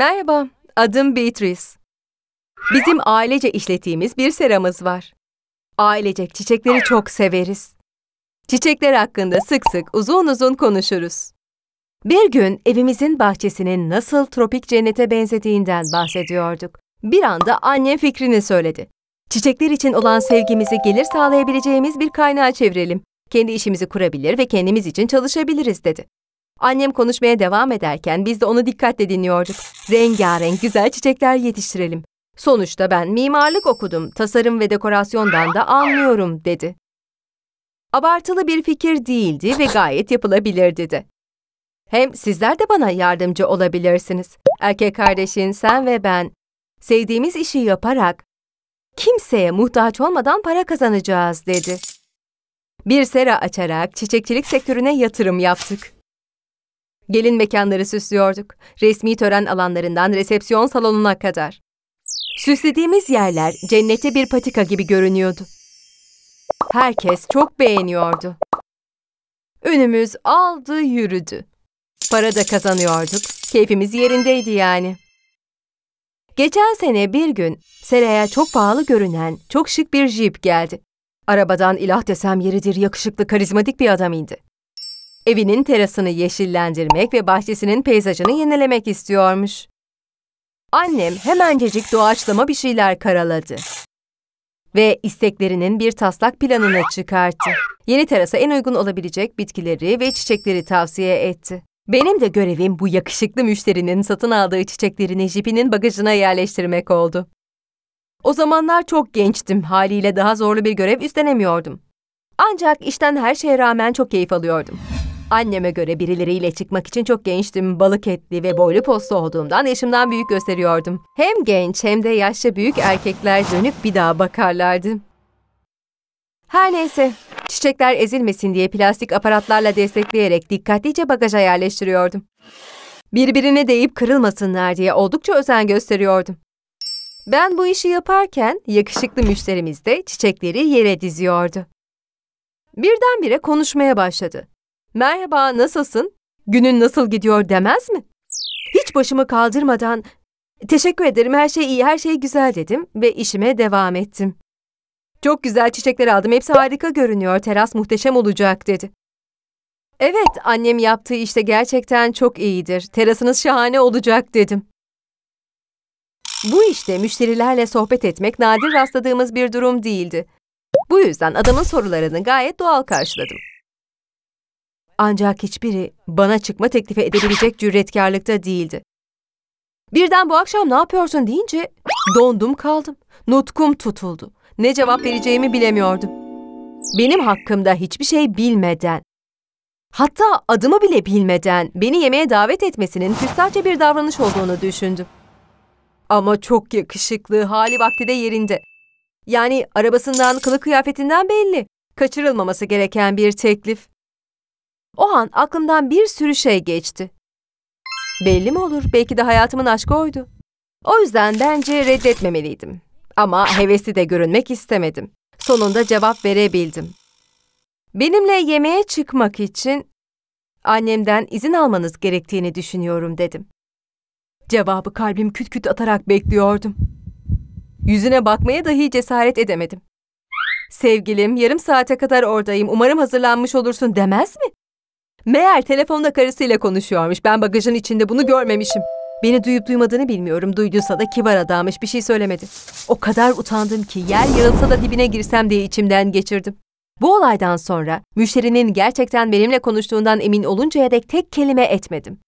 Merhaba, adım Beatrice. Bizim ailece işlettiğimiz bir seramız var. Ailecek çiçekleri çok severiz. Çiçekler hakkında sık sık uzun uzun konuşuruz. Bir gün evimizin bahçesinin nasıl tropik cennete benzediğinden bahsediyorduk. Bir anda annem fikrini söyledi. Çiçekler için olan sevgimizi gelir sağlayabileceğimiz bir kaynağa çevirelim. Kendi işimizi kurabilir ve kendimiz için çalışabiliriz dedi. Annem konuşmaya devam ederken biz de onu dikkatle dinliyorduk. Rengarenk güzel çiçekler yetiştirelim. Sonuçta ben mimarlık okudum, tasarım ve dekorasyondan da anlıyorum dedi. Abartılı bir fikir değildi ve gayet yapılabilir dedi. Hem sizler de bana yardımcı olabilirsiniz. Erkek kardeşin, sen ve ben sevdiğimiz işi yaparak kimseye muhtaç olmadan para kazanacağız dedi. Bir sera açarak çiçekçilik sektörüne yatırım yaptık. Gelin mekanları süslüyorduk. Resmi tören alanlarından resepsiyon salonuna kadar. Süslediğimiz yerler cennete bir patika gibi görünüyordu. Herkes çok beğeniyordu. Önümüz aldı yürüdü. Para da kazanıyorduk. Keyfimiz yerindeydi yani. Geçen sene bir gün Seraya çok pahalı görünen çok şık bir jip geldi. Arabadan ilah desem yeridir yakışıklı karizmatik bir adam indi. Evinin terasını yeşillendirmek ve bahçesinin peyzajını yenilemek istiyormuş. Annem hemencecik doğaçlama bir şeyler karaladı. Ve isteklerinin bir taslak planını çıkarttı. Yeni terasa en uygun olabilecek bitkileri ve çiçekleri tavsiye etti. Benim de görevim bu yakışıklı müşterinin satın aldığı çiçeklerini jipinin bagajına yerleştirmek oldu. O zamanlar çok gençtim, haliyle daha zorlu bir görev üstlenemiyordum. Ancak işten her şeye rağmen çok keyif alıyordum. Anneme göre birileriyle çıkmak için çok gençtim, balık etli ve boylu posta olduğumdan yaşımdan büyük gösteriyordum. Hem genç hem de yaşça büyük erkekler dönüp bir daha bakarlardı. Her neyse, çiçekler ezilmesin diye plastik aparatlarla destekleyerek dikkatlice bagaja yerleştiriyordum. Birbirine değip kırılmasınlar diye oldukça özen gösteriyordum. Ben bu işi yaparken yakışıklı müşterimiz de çiçekleri yere diziyordu. Birdenbire konuşmaya başladı. Merhaba, nasılsın? Günün nasıl gidiyor demez mi? Hiç başımı kaldırmadan, teşekkür ederim, her şey iyi, her şey güzel dedim ve işime devam ettim. Çok güzel çiçekler aldım, hepsi harika görünüyor, teras muhteşem olacak dedi. Evet, annem yaptığı işte gerçekten çok iyidir, terasınız şahane olacak dedim. Bu işte müşterilerle sohbet etmek nadir rastladığımız bir durum değildi. Bu yüzden adamın sorularını gayet doğal karşıladım. Ancak hiçbiri bana çıkma teklifi edebilecek cüretkarlıkta değildi. Birden bu akşam ne yapıyorsun deyince dondum kaldım. Nutkum tutuldu. Ne cevap vereceğimi bilemiyordum. Benim hakkımda hiçbir şey bilmeden, hatta adımı bile bilmeden beni yemeğe davet etmesinin küstahça bir davranış olduğunu düşündüm. Ama çok yakışıklı, hali vakti de yerinde. Yani arabasından, kılık kıyafetinden belli. Kaçırılmaması gereken bir teklif. O an aklımdan bir sürü şey geçti. Belli mi olur? Belki de hayatımın aşkı oydu. O yüzden bence reddetmemeliydim. Ama hevesli de görünmek istemedim. Sonunda cevap verebildim. Benimle yemeğe çıkmak için annemden izin almanız gerektiğini düşünüyorum dedim. Cevabı kalbim küt küt atarak bekliyordum. Yüzüne bakmaya dahi cesaret edemedim. Sevgilim, yarım saate kadar oradayım, umarım hazırlanmış olursun demez mi? Meğer telefonda karısıyla konuşuyormuş, ben bagajın içinde bunu görmemişim. Beni duyup duymadığını bilmiyorum, duyduysa da kibar adammış, bir şey söylemedi. O kadar utandım ki yer yarılsa da dibine girsem diye içimden geçirdim. Bu olaydan sonra müşterinin gerçekten benimle konuştuğundan emin oluncaya dek tek kelime etmedim.